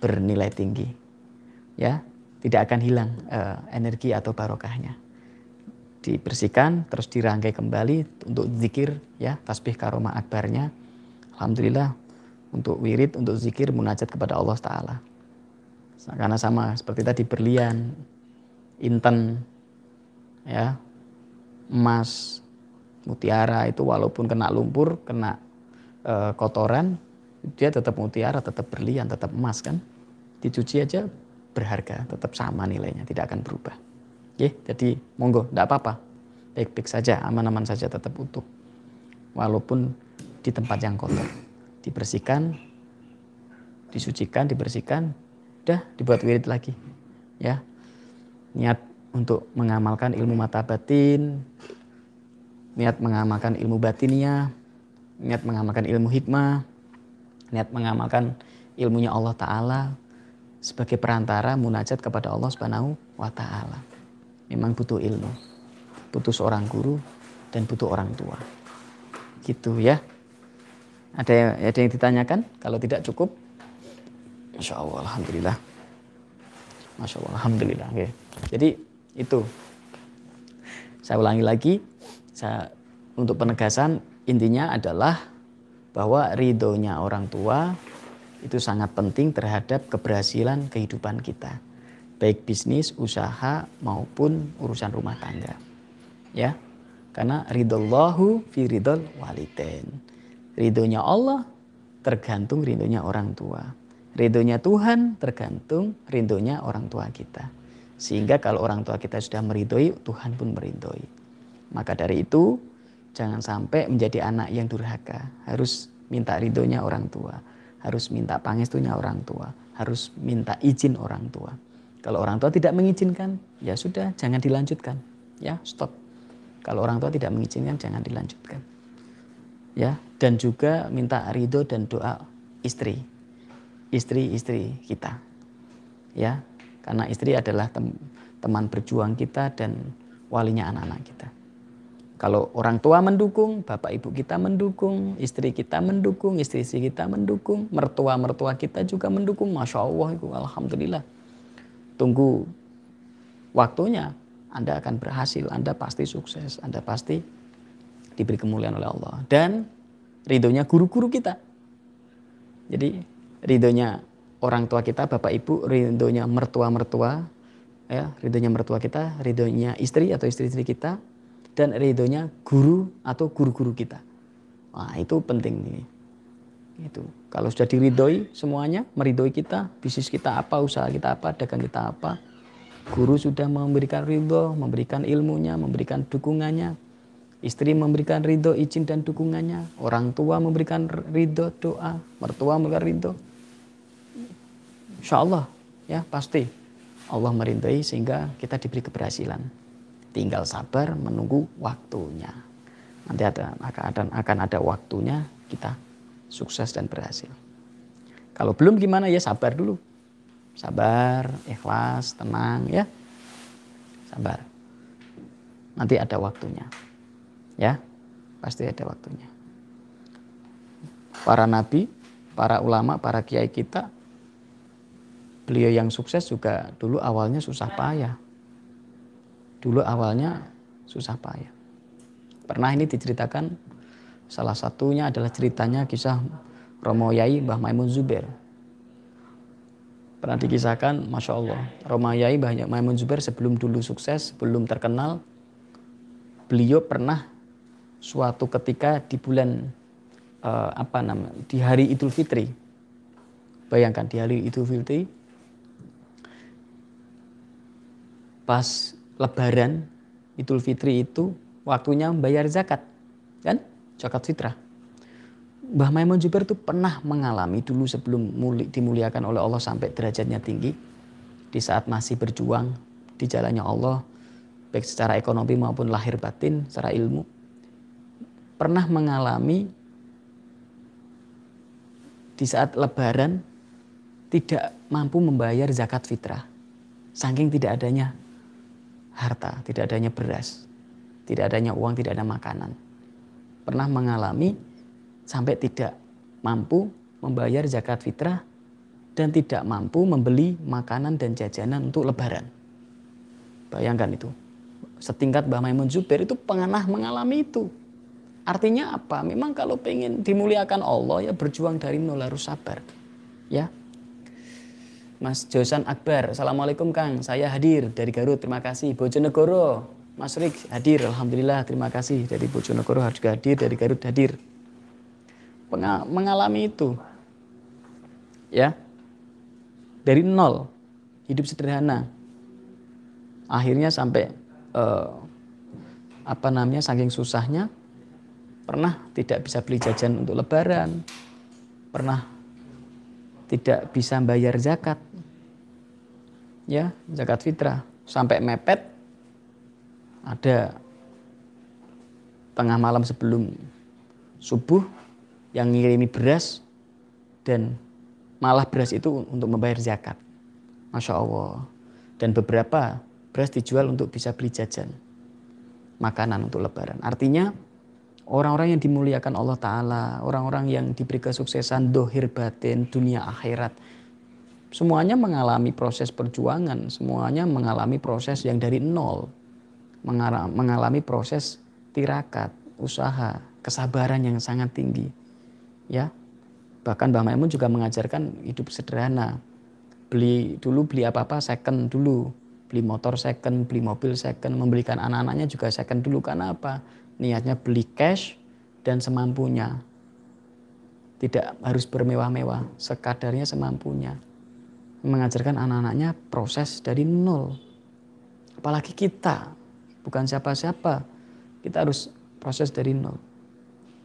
bernilai tinggi. Ya, tidak akan hilang uh, energi atau barokahnya dibersihkan terus dirangkai kembali untuk zikir ya tasbih karoma akbarnya alhamdulillah untuk wirid untuk zikir munajat kepada Allah taala karena sama seperti tadi berlian inten ya emas mutiara itu walaupun kena lumpur kena e, kotoran dia tetap mutiara tetap berlian tetap emas kan dicuci aja berharga tetap sama nilainya tidak akan berubah Oke, jadi monggo, tidak apa-apa. Baik-baik saja, aman-aman saja tetap utuh. Walaupun di tempat yang kotor. Dibersihkan, disucikan, dibersihkan, udah dibuat wirid lagi. Ya. Niat untuk mengamalkan ilmu mata batin, niat mengamalkan ilmu batinnya, niat mengamalkan ilmu hikmah, niat mengamalkan ilmunya Allah Ta'ala sebagai perantara munajat kepada Allah Subhanahu wa Ta'ala memang butuh ilmu, butuh seorang guru dan butuh orang tua. Gitu ya. Ada yang, ada yang ditanyakan? Kalau tidak cukup, Masya Allah, Alhamdulillah. Masya Allah, Alhamdulillah. Oke. Jadi itu. Saya ulangi lagi, saya, untuk penegasan intinya adalah bahwa ridhonya orang tua itu sangat penting terhadap keberhasilan kehidupan kita baik bisnis, usaha maupun urusan rumah tangga. Ya. Karena ridallahu fi ridol waliden. Ridhonya Allah tergantung ridhonya orang tua. Ridhonya Tuhan tergantung ridhonya orang tua kita. Sehingga kalau orang tua kita sudah meridhoi, Tuhan pun meridhoi. Maka dari itu, jangan sampai menjadi anak yang durhaka. Harus minta ridhonya orang tua. Harus minta pangestunya orang tua. Harus minta izin orang tua. Kalau orang tua tidak mengizinkan, ya sudah, jangan dilanjutkan. Ya, stop. Kalau orang tua tidak mengizinkan, jangan dilanjutkan. Ya, dan juga minta ridho dan doa istri. Istri-istri kita. Ya, karena istri adalah tem teman berjuang kita dan walinya anak-anak kita. Kalau orang tua mendukung, bapak ibu kita mendukung, istri kita mendukung, istri-istri kita mendukung, mertua-mertua kita juga mendukung. Masya Allah, itu alhamdulillah tunggu waktunya Anda akan berhasil, Anda pasti sukses, Anda pasti diberi kemuliaan oleh Allah. Dan ridhonya guru-guru kita. Jadi ridhonya orang tua kita, bapak ibu, ridhonya mertua-mertua, ya, ridhonya mertua kita, ridhonya istri atau istri-istri kita, dan ridhonya guru atau guru-guru kita. Nah itu penting nih. Itu. Kalau sudah diridhoi semuanya, meridhoi kita, bisnis kita apa, usaha kita apa, dagang kita apa, Guru sudah memberikan ridho, memberikan ilmunya, memberikan dukungannya. Istri memberikan ridho, izin dan dukungannya. Orang tua memberikan ridho, doa. Mertua memberikan ridho. Insya Allah ya pasti Allah merindai sehingga kita diberi keberhasilan. Tinggal sabar menunggu waktunya. Nanti ada, akan, akan ada waktunya kita sukses dan berhasil. Kalau belum gimana ya sabar dulu. Sabar, ikhlas, tenang ya. Sabar. Nanti ada waktunya. Ya, pasti ada waktunya. Para nabi, para ulama, para kiai kita, beliau yang sukses juga dulu awalnya susah payah. Dulu awalnya susah payah. Pernah ini diceritakan salah satunya adalah ceritanya kisah Romo Yai Mbah Maimun Zubair. Pernah dikisahkan, Masya Allah, Romo Yai Mbah Maimun Zubair sebelum dulu sukses, sebelum terkenal, beliau pernah suatu ketika di bulan uh, apa namanya di hari Idul Fitri. Bayangkan di hari Idul Fitri pas Lebaran Idul Fitri itu waktunya bayar zakat kan zakat fitrah. Mbah Maimun Jubair itu pernah mengalami dulu sebelum muli, dimuliakan oleh Allah sampai derajatnya tinggi di saat masih berjuang di jalannya Allah baik secara ekonomi maupun lahir batin secara ilmu pernah mengalami di saat lebaran tidak mampu membayar zakat fitrah. Saking tidak adanya harta, tidak adanya beras, tidak adanya uang, tidak ada makanan. Pernah mengalami sampai tidak mampu membayar zakat fitrah dan tidak mampu membeli makanan dan jajanan untuk lebaran. Bayangkan itu. Setingkat Mbah Maimun Zubair itu pernah mengalami itu. Artinya apa? Memang kalau pengen dimuliakan Allah ya berjuang dari nol harus sabar. Ya. Mas Josan Akbar, Assalamualaikum Kang, saya hadir dari Garut, terima kasih. Bojonegoro, Mas Rik hadir, Alhamdulillah, terima kasih. Dari Bojonegoro juga hadir, dari Garut hadir. mengalami itu. Ya. Dari nol, hidup sederhana. Akhirnya sampai uh, apa namanya saking susahnya Pernah tidak bisa beli jajan untuk lebaran. Pernah tidak bisa bayar zakat. Ya, zakat fitrah. Sampai mepet ada tengah malam sebelum subuh yang ngirimi beras dan malah beras itu untuk membayar zakat. Masya Allah. Dan beberapa beras dijual untuk bisa beli jajan. Makanan untuk lebaran. Artinya Orang-orang yang dimuliakan Allah Ta'ala, orang-orang yang diberi kesuksesan dohir batin, dunia akhirat. Semuanya mengalami proses perjuangan, semuanya mengalami proses yang dari nol. Mengalami proses tirakat, usaha, kesabaran yang sangat tinggi. Ya, Bahkan Mbah Maimun juga mengajarkan hidup sederhana. Beli dulu beli apa-apa second dulu. Beli motor second, beli mobil second, membelikan anak-anaknya juga second dulu. Karena apa? Niatnya beli cash dan semampunya. Tidak harus bermewah-mewah, sekadarnya semampunya. Mengajarkan anak-anaknya proses dari nol. Apalagi kita, bukan siapa-siapa. Kita harus proses dari nol.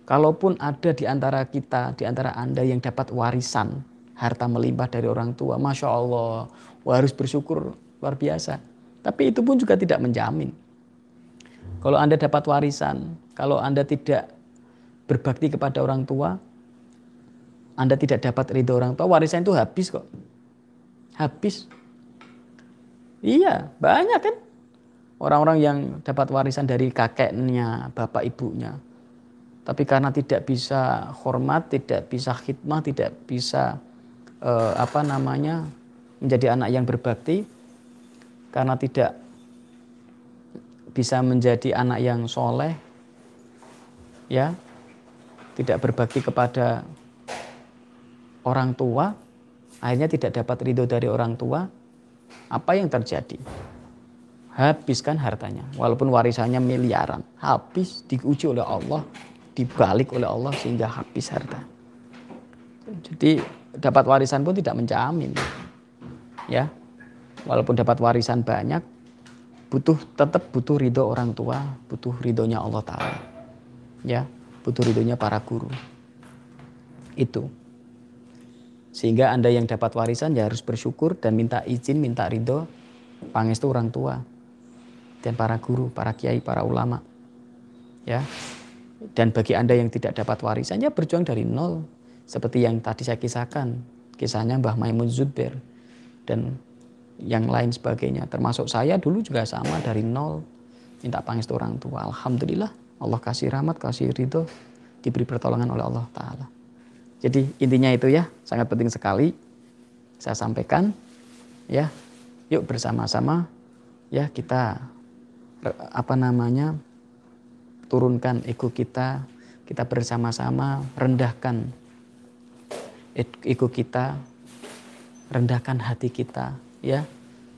Kalaupun ada di antara kita, di antara Anda yang dapat warisan, harta melimpah dari orang tua, Masya Allah, harus bersyukur luar biasa. Tapi itu pun juga tidak menjamin kalau Anda dapat warisan, kalau Anda tidak berbakti kepada orang tua, Anda tidak dapat ridho orang tua, warisan itu habis kok. Habis. Iya, banyak kan. Orang-orang yang dapat warisan dari kakeknya, bapak ibunya. Tapi karena tidak bisa hormat, tidak bisa khidmah, tidak bisa eh, apa namanya menjadi anak yang berbakti, karena tidak bisa menjadi anak yang soleh, ya, tidak berbakti kepada orang tua, akhirnya tidak dapat ridho dari orang tua, apa yang terjadi? Habiskan hartanya, walaupun warisannya miliaran, habis diuji oleh Allah, dibalik oleh Allah sehingga habis harta. Jadi dapat warisan pun tidak menjamin, ya. walaupun dapat warisan banyak, butuh tetap butuh ridho orang tua, butuh ridhonya Allah Taala. Ya, butuh ridhonya para guru. Itu. Sehingga Anda yang dapat warisan ya harus bersyukur dan minta izin, minta ridho pangestu orang tua dan para guru, para kiai, para ulama. Ya. Dan bagi Anda yang tidak dapat warisan ya berjuang dari nol seperti yang tadi saya kisahkan, kisahnya Mbah Maimun Zubair dan yang lain sebagainya. Termasuk saya dulu juga sama dari nol minta pangestu orang tua. Alhamdulillah Allah kasih rahmat, kasih ridho, diberi pertolongan oleh Allah Ta'ala. Jadi intinya itu ya, sangat penting sekali saya sampaikan ya. Yuk bersama-sama ya kita apa namanya turunkan ego kita, kita bersama-sama rendahkan ego kita, rendahkan hati kita ya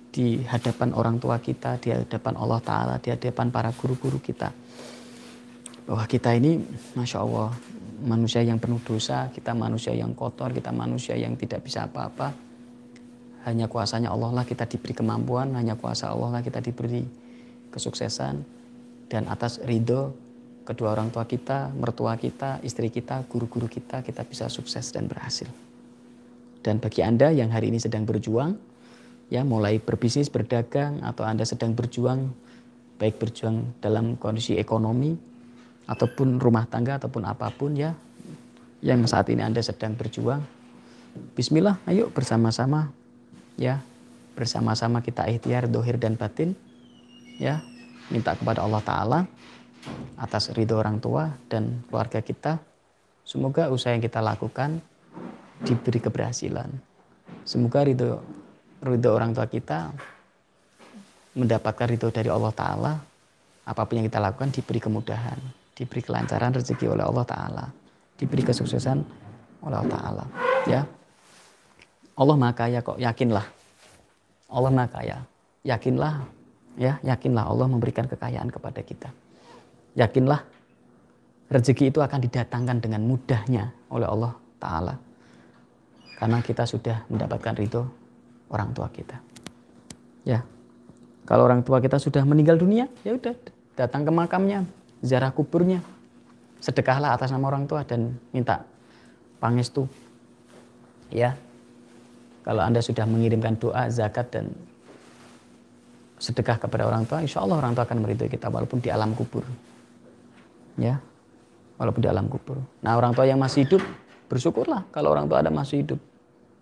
di hadapan orang tua kita, di hadapan Allah Ta'ala, di hadapan para guru-guru kita. Bahwa kita ini, Masya Allah, manusia yang penuh dosa, kita manusia yang kotor, kita manusia yang tidak bisa apa-apa. Hanya kuasanya Allah lah kita diberi kemampuan, hanya kuasa Allah lah kita diberi kesuksesan. Dan atas ridho kedua orang tua kita, mertua kita, istri kita, guru-guru kita, kita bisa sukses dan berhasil. Dan bagi Anda yang hari ini sedang berjuang, ya mulai berbisnis, berdagang, atau Anda sedang berjuang, baik berjuang dalam kondisi ekonomi, ataupun rumah tangga ataupun apa pun ya yang saat ini Anda sedang berjuang. Bismillah, ayo bersama-sama ya. Bersama-sama kita ikhtiar dohir dan batin ya. Minta kepada Allah Ta'ala atas ridho orang tua dan keluarga kita. Semoga usaha yang kita lakukan diberi keberhasilan. Semoga ridho, ridho orang tua kita mendapatkan ridho dari Allah Ta'ala. Apa pun yang kita lakukan diberi kemudahan diberi kelancaran rezeki oleh Allah Ta'ala, diberi kesuksesan oleh Allah Ta'ala. Ya, Allah Maha Kaya kok, yakinlah. Allah Maha Kaya, yakinlah, ya, yakinlah Allah memberikan kekayaan kepada kita. Yakinlah rezeki itu akan didatangkan dengan mudahnya oleh Allah Ta'ala. Karena kita sudah mendapatkan ridho orang tua kita. Ya, kalau orang tua kita sudah meninggal dunia, ya udah datang ke makamnya, ziarah kuburnya. Sedekahlah atas nama orang tua dan minta pangestu. Ya. Kalau Anda sudah mengirimkan doa, zakat dan sedekah kepada orang tua, insya Allah orang tua akan meridhoi kita walaupun di alam kubur. Ya. Walaupun di alam kubur. Nah, orang tua yang masih hidup, bersyukurlah kalau orang tua Anda masih hidup.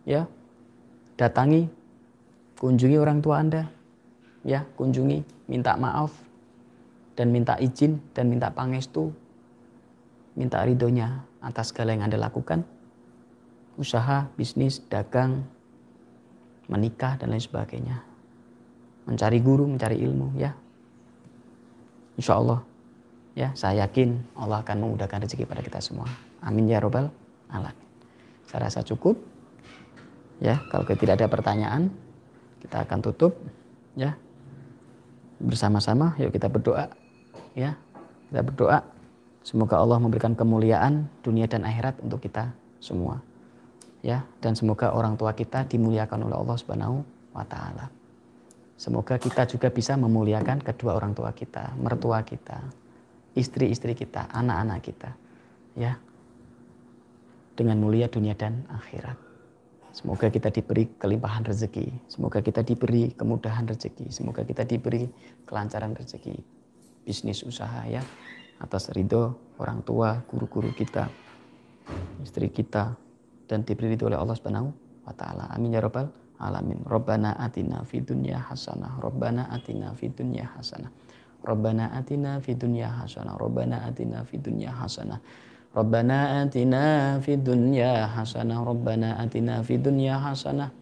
Ya. Datangi, kunjungi orang tua Anda. Ya, kunjungi, minta maaf, dan minta izin dan minta pangestu, minta ridhonya atas segala yang Anda lakukan, usaha, bisnis, dagang, menikah dan lain sebagainya. Mencari guru, mencari ilmu ya. Insya Allah ya saya yakin Allah akan memudahkan rezeki pada kita semua. Amin ya robbal alamin. Saya rasa cukup. Ya, kalau tidak ada pertanyaan, kita akan tutup ya. Bersama-sama yuk kita berdoa ya. Kita berdoa semoga Allah memberikan kemuliaan dunia dan akhirat untuk kita semua ya. Dan semoga orang tua kita dimuliakan oleh Allah Subhanahu wa taala. Semoga kita juga bisa memuliakan kedua orang tua kita mertua kita istri-istri kita anak-anak kita ya. Dengan mulia dunia dan akhirat Semoga kita diberi kelimpahan rezeki. Semoga kita diberi kemudahan rezeki. Semoga kita diberi kelancaran rezeki bisnis usaha ya atas ridho orang tua, guru-guru kita, istri kita dan diberi ridho oleh Allah Subhanahu wa taala. Amin ya rabbal alamin. Rabbana atina fid dunya hasanah. Rabbana atina fid dunya hasanah. Rabbana atina fid dunya hasanah. Rabbana atina fid dunya hasanah. Rabbana atina fid dunya hasanah. Rabbana atina fid dunya hasanah.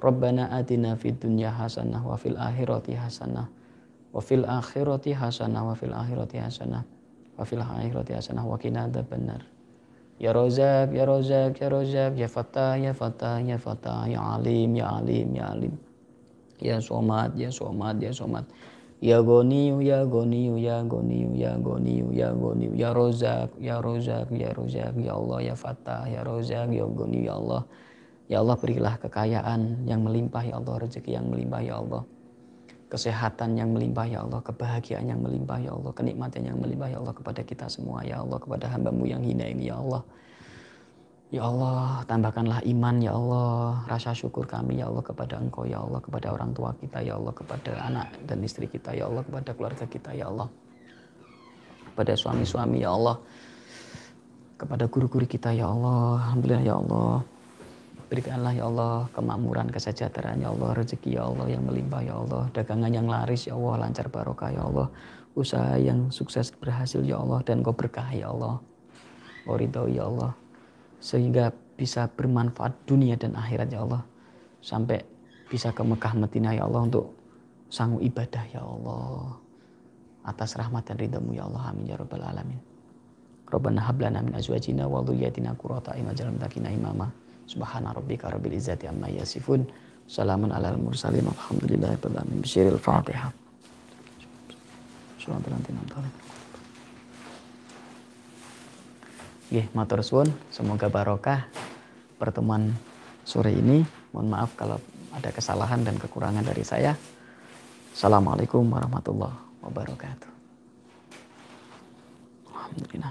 Rabbana atina fid dunya hasanah wa fil akhirati hasanah wa fil akhirati hasanah wa fil akhirati hasanah wa fil akhirati hasanah wa qina adzabannar ya rozak ya rozak ya rozak ya fatah ya fatah ya fatah ya alim ya alim ya alim ya ya somat ya somat ya goniyu ya goniyu ya goniyu ya goniyu ya goniyu ya rozak ya rozak ya rozak ya Allah ya fatah ya rozak ya goniyu ya Allah Ya Allah berilah kekayaan yang melimpah ya Allah, rezeki yang melimpah ya Allah. Kesehatan yang melimpah ya Allah, kebahagiaan yang melimpah ya Allah, kenikmatan yang melimpah ya Allah kepada kita semua ya Allah, kepada hambamu yang hina ini ya Allah. Ya Allah, tambahkanlah iman ya Allah, rasa syukur kami ya Allah kepada Engkau ya Allah, kepada orang tua kita ya Allah, kepada anak dan istri kita ya Allah, kepada keluarga kita ya Allah. Kepada suami-suami ya Allah, kepada guru-guru kita ya Allah, Alhamdulillah ya Allah. Berikanlah ya Allah kemakmuran, kesejahteraan ya Allah, rezeki ya Allah yang melimpah ya Allah, dagangan yang laris ya Allah, lancar barokah ya Allah, usaha yang sukses berhasil ya Allah dan kau berkah ya Allah. Kau ridho ya Allah sehingga bisa bermanfaat dunia dan akhirat ya Allah sampai bisa ke Mekah Madinah ya Allah untuk sanggup ibadah ya Allah atas rahmat dan ridhamu ya Allah amin ya rabbal alamin Rabbana hablana min azwajina wa dhurriyyatina qurrata a'yun waj'alna lil imama subhana rabbika rabbil izzati amma yasifun salamun alal mursalin alhamdulillahi rabbil alamin bisyiril fatihah Subhanallah Nggih, matur suwun, semoga barokah pertemuan sore ini. Mohon maaf kalau ada kesalahan dan kekurangan dari saya. Assalamualaikum warahmatullahi wabarakatuh. Alhamdulillah,